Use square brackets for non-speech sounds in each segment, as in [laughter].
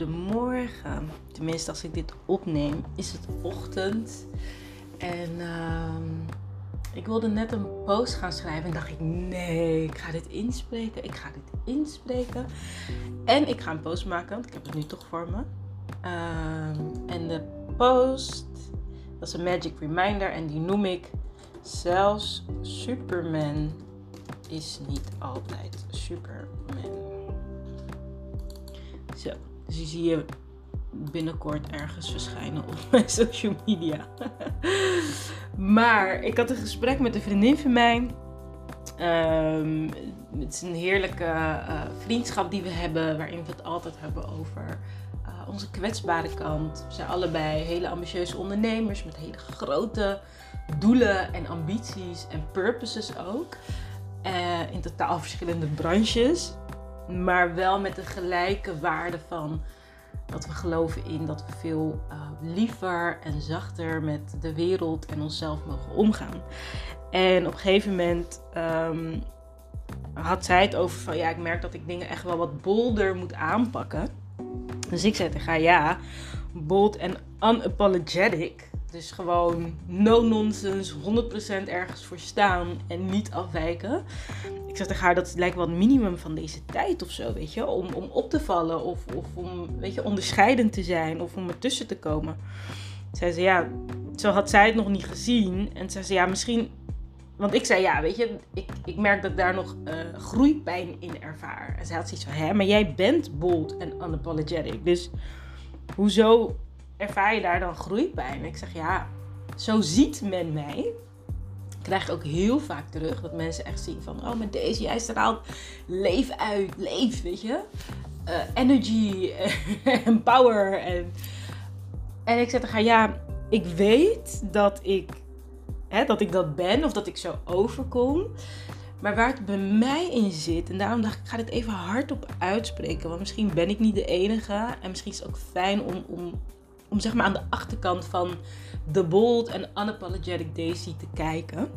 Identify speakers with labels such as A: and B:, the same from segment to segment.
A: goedemorgen. Tenminste, als ik dit opneem, is het ochtend. En uh, ik wilde net een post gaan schrijven en dacht ik, nee, ik ga dit inspreken. Ik ga dit inspreken. En ik ga een post maken, want ik heb het nu toch voor me. Uh, en de post, dat is een magic reminder en die noem ik zelfs Superman is niet altijd Superman. Zo, dus die zie je binnenkort ergens verschijnen op mijn [laughs] social media. maar ik had een gesprek met een vriendin van mij. Um, het is een heerlijke uh, vriendschap die we hebben, waarin we het altijd hebben over uh, onze kwetsbare kant. We zijn allebei hele ambitieuze ondernemers met hele grote doelen en ambities en purposes ook. Uh, in totaal verschillende branches maar wel met de gelijke waarde van dat we geloven in dat we veel uh, liever en zachter met de wereld en onszelf mogen omgaan. En op een gegeven moment um, had zij het over van ja, ik merk dat ik dingen echt wel wat bolder moet aanpakken. Dus ik zei tegen haar ja, bold en unapologetic. Dus gewoon no nonsense, 100% ergens voor staan en niet afwijken. Ik zeg tegen haar, dat lijkt wel het minimum van deze tijd of zo, weet je. Om, om op te vallen of, of om, weet je, onderscheidend te zijn of om ertussen te komen. Zei ze, ja, zo had zij het nog niet gezien. En zei ze, ja, misschien... Want ik zei, ja, weet je, ik, ik merk dat ik daar nog uh, groeipijn in ervaar. En zij had zoiets van, hè, maar jij bent bold en unapologetic. Dus hoezo ervaar je daar dan groeipijn? Ik zeg ja, zo ziet men mij. Ik krijg ook heel vaak terug dat mensen echt zien van, oh met deze, jij straalt leef uit, leef, weet je. Uh, energy [laughs] en power. En, en ik zeg tegen ja, ik weet dat ik, hè, dat ik dat ben of dat ik zo overkom. Maar waar het bij mij in zit, en daarom dacht ik, ik ga dit even hardop uitspreken. Want misschien ben ik niet de enige. En misschien is het ook fijn om, om om zeg maar aan de achterkant van The Bold en Unapologetic Daisy te kijken.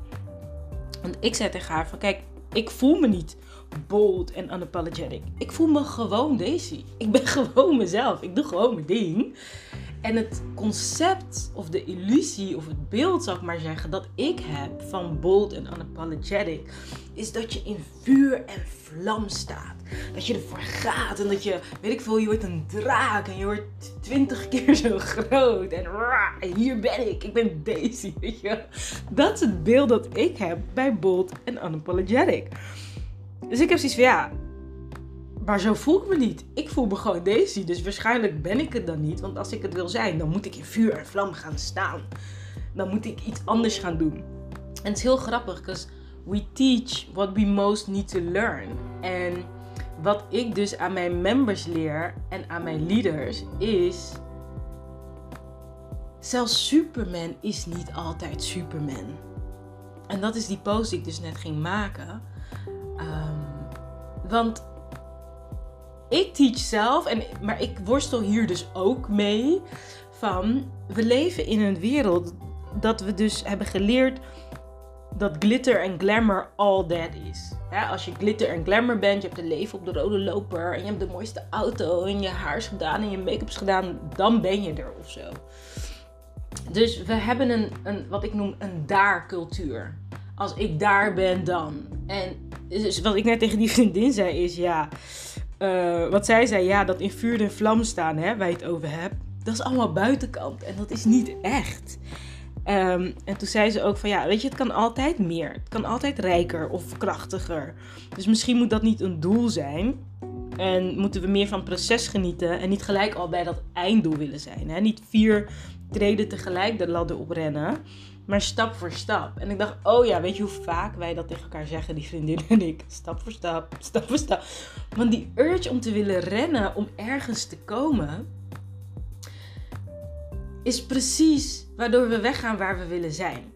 A: Want ik zei tegen haar van kijk, ik voel me niet bold en unapologetic. Ik voel me gewoon Daisy. Ik ben [laughs] gewoon mezelf. Ik doe gewoon mijn ding. En het concept of de illusie of het beeld, zou ik maar zeggen, dat ik heb van bold en unapologetic, is dat je in vuur en vlam staat. Dat je ervoor gaat en dat je, weet ik veel, je wordt een draak en je wordt twintig keer zo groot. En hier ben ik, ik ben Daisy, weet je. Dat is het beeld dat ik heb bij bold en unapologetic. Dus ik heb zoiets van, ja, maar zo voel ik me niet. Ik voel me gewoon Daisy. Dus waarschijnlijk ben ik het dan niet. Want als ik het wil zijn, dan moet ik in vuur en vlam gaan staan. Dan moet ik iets anders gaan doen. En het is heel grappig, because we teach what we most need to learn. En wat ik dus aan mijn members leer en aan mijn leaders is. Zelfs Superman is niet altijd Superman. En dat is die post die ik dus net ging maken. Um, want ik teach zelf, en, maar ik worstel hier dus ook mee. Van we leven in een wereld dat we dus hebben geleerd dat glitter en glamour all that is. als je glitter en glamour bent, je hebt een leven op de rode loper en je hebt de mooiste auto en je haar is gedaan en je make-up is gedaan, dan ben je er of zo. Dus we hebben een, een wat ik noem een daar cultuur. Als ik daar ben, dan. En dus wat ik net tegen die [laughs] vriendin zei is ja uh, wat zij zei, ja, dat in vuur en vlam staan, hè, waar je het over hebt, dat is allemaal buitenkant en dat is niet echt. Um, en toen zei ze ook van ja, weet je, het kan altijd meer. Het kan altijd rijker of krachtiger. Dus misschien moet dat niet een doel zijn. En moeten we meer van het proces genieten en niet gelijk al bij dat einddoel willen zijn. Hè? Niet vier treden tegelijk de ladder oprennen maar stap voor stap. En ik dacht, oh ja, weet je hoe vaak wij dat tegen elkaar zeggen, die vriendin en ik? Stap voor stap, stap voor stap. Want die urge om te willen rennen, om ergens te komen, is precies waardoor we weggaan waar we willen zijn.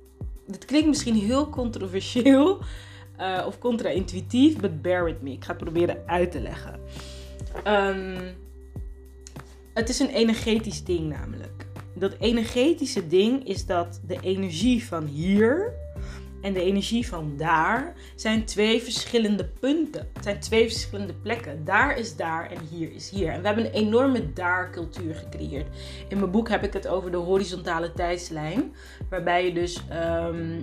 A: Dit klinkt misschien heel controversieel uh, of contra-intuïtief, but bear with me. Ik ga het proberen uit te leggen. Um, het is een energetisch ding namelijk dat energetische ding is dat de energie van hier en de energie van daar zijn twee verschillende punten. Het zijn twee verschillende plekken. Daar is daar en hier is hier. En we hebben een enorme daar-cultuur gecreëerd. In mijn boek heb ik het over de horizontale tijdslijn. Waarbij je dus ehm,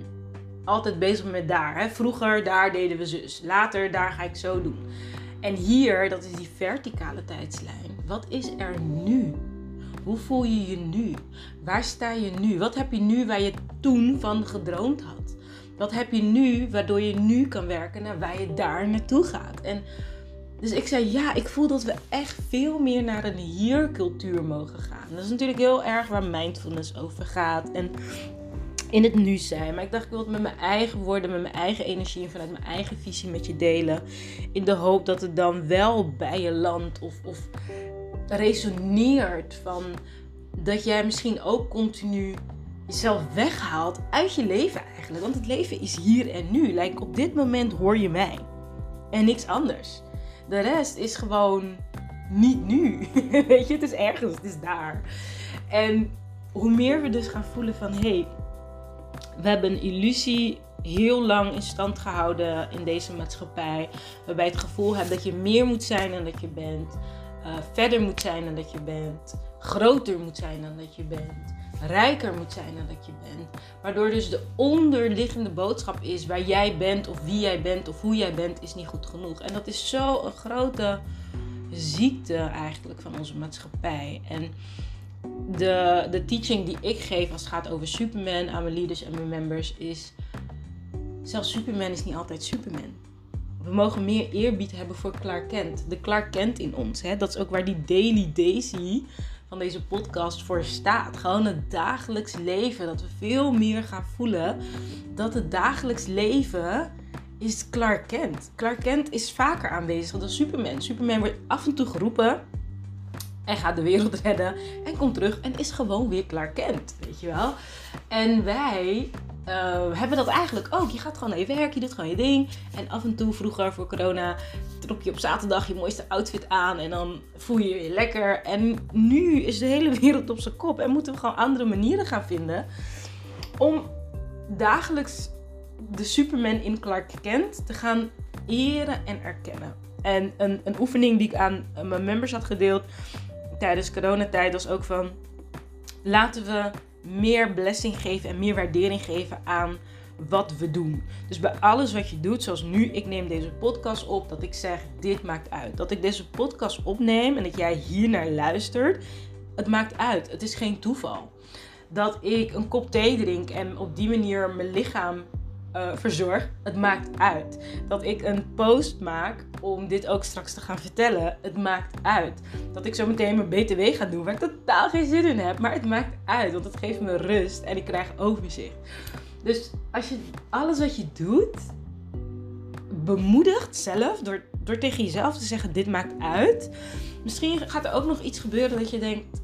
A: altijd bezig bent met daar. Hè? Vroeger, daar deden we zus. Later, daar ga ik zo doen. En hier, dat is die verticale tijdslijn. Wat is er nu? Hoe voel je je nu? Waar sta je nu? Wat heb je nu waar je toen van gedroomd had? Wat heb je nu waardoor je nu kan werken naar waar je daar naartoe gaat? En dus ik zei ja, ik voel dat we echt veel meer naar een hier-cultuur mogen gaan. Dat is natuurlijk heel erg waar mindfulness over gaat. En in het nu zijn. Maar ik dacht, ik wil het met mijn eigen woorden, met mijn eigen energie en vanuit mijn eigen visie met je delen. In de hoop dat het dan wel bij je landt of, of resoneert van dat jij misschien ook continu jezelf weghaalt uit je leven eigenlijk. Want het leven is hier en nu. Like, op dit moment hoor je mij. En niks anders. De rest is gewoon niet nu. [laughs] Weet je, het is ergens, het is daar. En hoe meer we dus gaan voelen van hé, hey, we hebben een illusie heel lang in stand gehouden in deze maatschappij. Waarbij het gevoel hebt dat je meer moet zijn dan dat je bent. Uh, verder moet zijn dan dat je bent. Groter moet zijn dan dat je bent. Rijker moet zijn dan dat je bent. Waardoor dus de onderliggende boodschap is waar jij bent of wie jij bent of hoe jij bent is niet goed genoeg. En dat is zo een grote ziekte eigenlijk van onze maatschappij. En de, de teaching die ik geef als het gaat over Superman aan mijn leaders en mijn members is... Zelfs Superman is niet altijd Superman. We mogen meer eerbied hebben voor Clark Kent. De Clark Kent in ons. Hè? Dat is ook waar die Daily Daisy van deze podcast voor staat. Gewoon het dagelijks leven. Dat we veel meer gaan voelen dat het dagelijks leven is Clark Kent. Clark Kent is vaker aanwezig dan Superman. Superman wordt af en toe geroepen en gaat de wereld redden en komt terug en is gewoon weer Clark Kent, weet je wel. En wij uh, hebben dat eigenlijk ook. Je gaat gewoon naar je werk, je doet gewoon je ding. En af en toe, vroeger voor corona, trok je op zaterdag je mooiste outfit aan. En dan voel je je lekker. En nu is de hele [laughs] wereld op zijn kop. En moeten we gewoon andere manieren gaan vinden. Om dagelijks de Superman in Clark Kent te gaan eren en erkennen. En een, een oefening die ik aan mijn members had gedeeld tijdens coronatijd was ook van... Laten we meer blessing geven en meer waardering geven aan wat we doen. Dus bij alles wat je doet, zoals nu, ik neem deze podcast op, dat ik zeg, dit maakt uit. Dat ik deze podcast opneem en dat jij hier naar luistert, het maakt uit. Het is geen toeval. Dat ik een kop thee drink en op die manier mijn lichaam uh, verzorg. Het maakt uit. Dat ik een post maak om dit ook straks te gaan vertellen. Het maakt uit. Dat ik zo meteen mijn BTW ga doen waar ik totaal geen zin in heb. Maar het maakt uit. Want het geeft me rust en ik krijg overzicht. Dus als je alles wat je doet bemoedigt zelf door, door tegen jezelf te zeggen dit maakt uit. Misschien gaat er ook nog iets gebeuren dat je denkt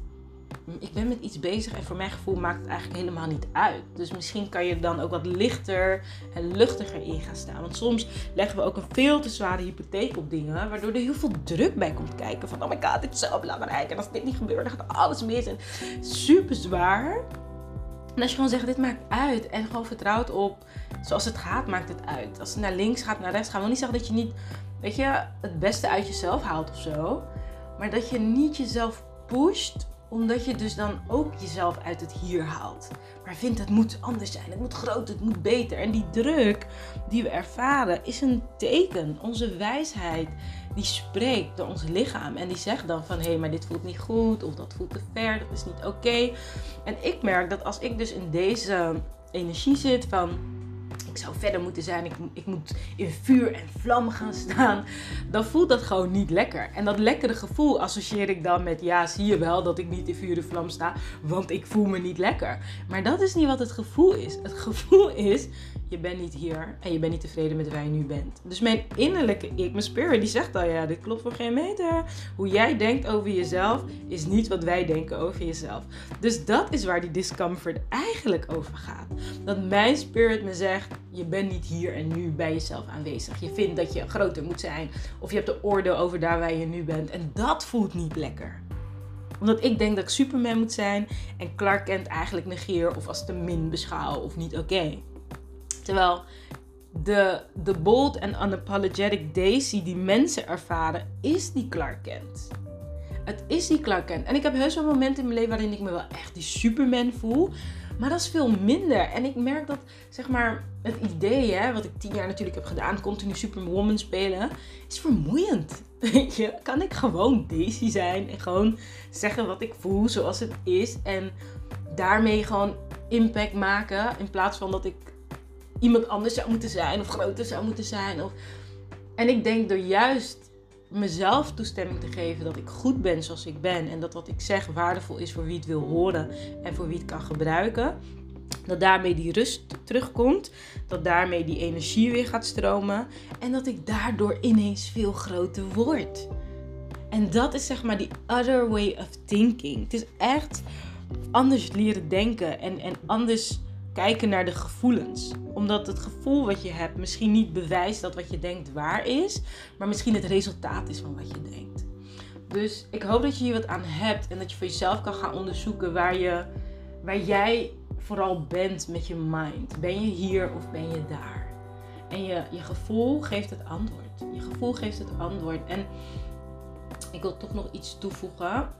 A: ik ben met iets bezig en voor mijn gevoel maakt het eigenlijk helemaal niet uit. Dus misschien kan je dan ook wat lichter en luchtiger in gaan staan. Want soms leggen we ook een veel te zware hypotheek op dingen, waardoor er heel veel druk bij komt kijken. Van oh my god, dit is zo belangrijk en als dit niet gebeurt, dan gaat alles mis. En super zwaar. En als je gewoon zegt, dit maakt uit en gewoon vertrouwt op, zoals het gaat, maakt het uit. Als het naar links gaat, naar rechts gaat, wil niet zeggen dat je niet, weet je, het beste uit jezelf haalt of zo. Maar dat je niet jezelf pusht omdat je dus dan ook jezelf uit het hier haalt. Maar vindt het moet anders zijn, het moet groter, het moet beter. En die druk die we ervaren is een teken. Onze wijsheid die spreekt door ons lichaam. En die zegt dan van hé, hey, maar dit voelt niet goed of dat voelt te ver, dat is niet oké. En ik merk dat als ik dus in deze energie zit van ik zou verder moeten zijn, ik, ik moet in vuur en vlam gaan staan, dan voelt dat gewoon niet lekker. En dat lekkere gevoel associeer ik dan met, ja, zie je wel dat ik niet in vuur en vlam sta, want ik voel me niet lekker. Maar dat is niet wat het gevoel is. Het gevoel is, je bent niet hier en je bent niet tevreden met waar je nu bent. Dus mijn innerlijke ik, mijn spirit, die zegt al, ja, dit klopt voor geen meter. Hoe jij denkt over jezelf is niet wat wij denken over jezelf. Dus dat is waar die discomfort eigenlijk over gaat. Dat mijn spirit me zegt, je bent niet hier en nu bij jezelf aanwezig. Je vindt dat je groter moet zijn. Of je hebt de oordeel over daar waar je nu bent. En dat voelt niet lekker. Omdat ik denk dat ik Superman moet zijn. En Clark Kent eigenlijk negeer of als te min beschouw of niet oké. Terwijl de, de bold en unapologetic Daisy die mensen ervaren, is die Clark Kent. Het is die Clark Kent. En ik heb heus wel momenten in mijn leven waarin ik me wel echt die Superman voel. Maar dat is veel minder. En ik merk dat, zeg maar, het idee, hè, wat ik tien jaar natuurlijk heb gedaan, continu Superwoman spelen, is vermoeiend. [laughs] Weet je, kan ik gewoon Daisy zijn en gewoon zeggen wat ik voel zoals het is. En daarmee gewoon impact maken. In plaats van dat ik iemand anders zou moeten zijn of groter zou moeten zijn. Of... En ik denk door juist mezelf toestemming te geven dat ik goed ben zoals ik ben. En dat wat ik zeg waardevol is voor wie het wil horen en voor wie het kan gebruiken. Dat daarmee die rust terugkomt. Dat daarmee die energie weer gaat stromen. En dat ik daardoor ineens veel groter word. En dat is zeg maar die other way of thinking. Het is echt anders leren denken en, en anders kijken naar de gevoelens. Omdat het gevoel wat je hebt misschien niet bewijst dat wat je denkt waar is, maar misschien het resultaat is van wat je denkt. Dus ik hoop dat je hier wat aan hebt en dat je voor jezelf kan gaan onderzoeken waar, je, waar jij vooral bent met je mind. Ben je hier of ben je daar? En je, je gevoel geeft het antwoord. Je gevoel geeft het antwoord. En ik wil toch nog iets toevoegen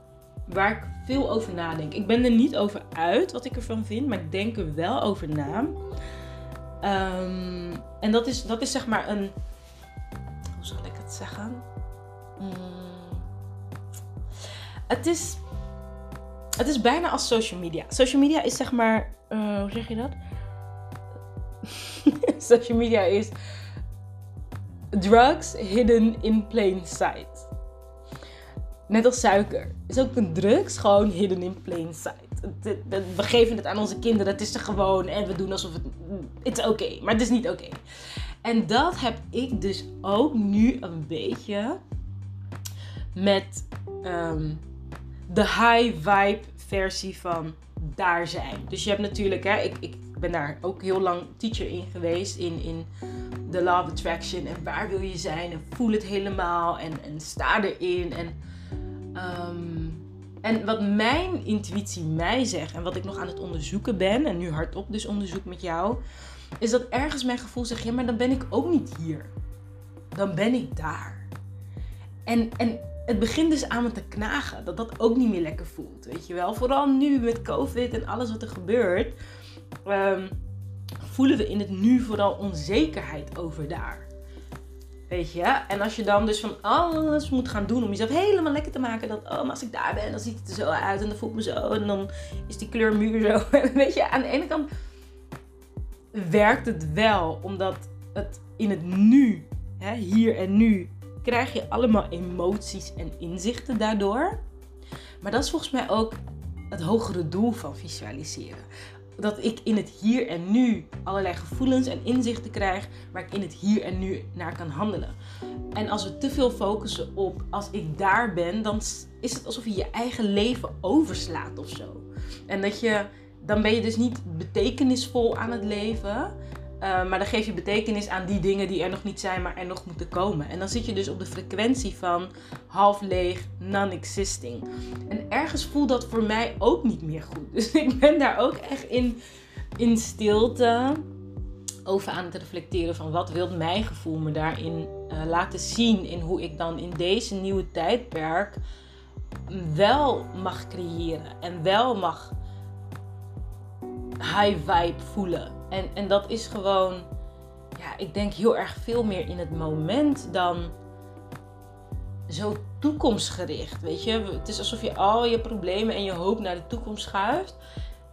A: waar ik veel over nadenk. Ik ben er niet over uit wat ik ervan vind, maar ik denk er wel over na. Um, en dat is, dat is zeg maar een. Hoe zal ik het zeggen? Mm, het is. Het is bijna als social media. Social media is zeg maar. Uh, hoe zeg je dat? [laughs] social media is drugs hidden in plain sight. Net als suiker. Is ook een drugs, gewoon hidden in plain sight. We geven het aan onze kinderen, het is er gewoon en we doen alsof het. Het is oké, maar het is niet oké. En dat heb ik dus ook nu een beetje met ehm, de high vibe versie van daar zijn. Dus je hebt natuurlijk, hè, ik, ik ben daar ook heel lang teacher in geweest. In, in de Law Attraction. En waar wil je zijn? En voel het helemaal. En, en sta erin. En Ehm, en wat mijn intuïtie mij zegt en wat ik nog aan het onderzoeken ben, en nu hardop dus onderzoek met jou, is dat ergens mijn gevoel zegt: ja, maar dan ben ik ook niet hier. Dan ben ik daar. En, en het begint dus aan me te knagen, dat dat ook niet meer lekker voelt. Weet je wel, vooral nu met COVID en alles wat er gebeurt, ehm, voelen we in het nu vooral onzekerheid over daar. En als je dan dus van alles moet gaan doen om jezelf helemaal lekker te maken. Dat, oh, maar als ik daar ben, dan ziet het er zo uit. En dan voel ik me zo. En dan is die kleur muur zo. [laughs] Weet je, aan de ene kant werkt het wel. Omdat het in het nu, hè, hier en nu, krijg je allemaal emoties en inzichten daardoor. Maar dat is volgens mij ook het hogere doel van visualiseren dat ik in het hier en nu allerlei gevoelens en inzichten krijg waar ik in het hier en nu naar kan handelen. En als we te veel focussen op als ik daar ben, dan is het alsof je je eigen leven overslaat of zo. En dat je, dan ben je dus niet betekenisvol aan het leven. Eh, maar dan geef je betekenis aan die dingen die er nog niet zijn, maar er nog moeten komen. En dan zit je dus op de frequentie van half leeg, non-existing. En ergens voelt dat voor mij ook niet meer goed. [laughs] Dus ik ben daar ook echt in, in stilte over aan het reflecteren van wat wil mijn gevoel me daarin uh, laten zien. In hoe ik dan in deze nieuwe tijdperk wel mag creëren en wel mag high vibe voelen. En, en dat is gewoon, ja, ik denk heel erg veel meer in het moment dan zo toekomstgericht. Weet je, het is alsof je al je problemen en je hoop naar de toekomst schuift.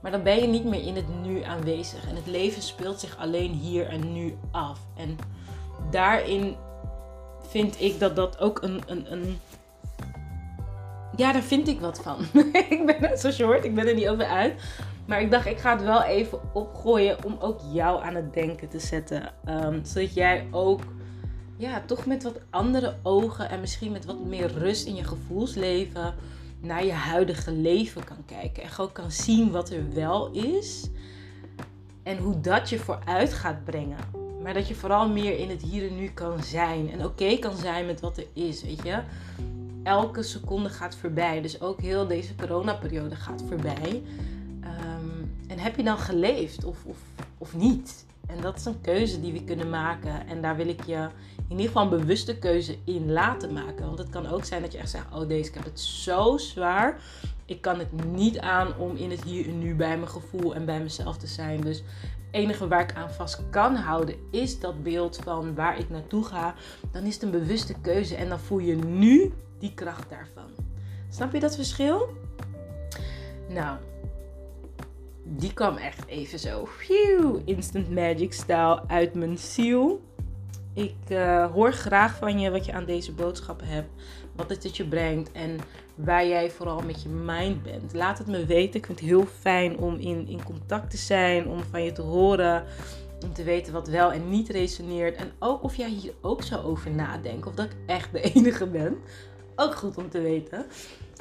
A: Maar dan ben je niet meer in het nu aanwezig. En het leven speelt zich alleen hier en nu af. En daarin vind ik dat dat ook een. een, een ja, daar vind ik wat van. [laughs] ik ben, zoals je hoort, ik ben er niet over uit. Maar ik dacht, ik ga het wel even opgooien om ook jou aan het denken te zetten. Um, zodat jij ook, ja, toch met wat andere ogen en misschien met wat meer rust in je gevoelsleven naar je huidige leven kan kijken. En gewoon kan zien wat er wel is. En hoe dat je vooruit gaat brengen. Maar dat je vooral meer in het hier en nu kan zijn. En oké kan zijn met wat er is, weet je. Elke seconde gaat voorbij. Dus ook heel deze coronaperiode gaat voorbij. En heb je dan geleefd of, of, of niet? En dat is een keuze die we kunnen maken. En daar wil ik je in ieder geval een bewuste keuze in laten maken. Want het kan ook zijn dat je echt zegt: Oh, deze, ik heb het zo zwaar. Ik kan het niet aan om in het hier en nu bij mijn gevoel en bij mezelf te zijn. Dus het enige waar ik aan vast kan houden is dat beeld van waar ik naartoe ga. Dan is het een bewuste keuze en dan voel je nu die kracht daarvan. Snap je dat verschil? Nou, die kwam echt even zo, phew, instant magic style uit mijn ziel. Ik uh, hoor graag van je wat je aan deze boodschap hebt, wat het je brengt en waar jij vooral met je mind bent. Laat het me weten. Ik vind het heel fijn om in, in contact te zijn, om van je te horen, om te weten wat wel en niet resoneert. En ook of jij hier ook zo over nadenkt, of dat ik echt de [laughs] enige ben. Ook goed om te weten.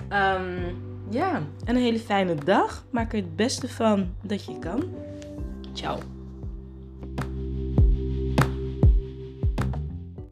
A: Um, ja, en een hele fijne dag. Maak er het beste van dat je kan. Ciao.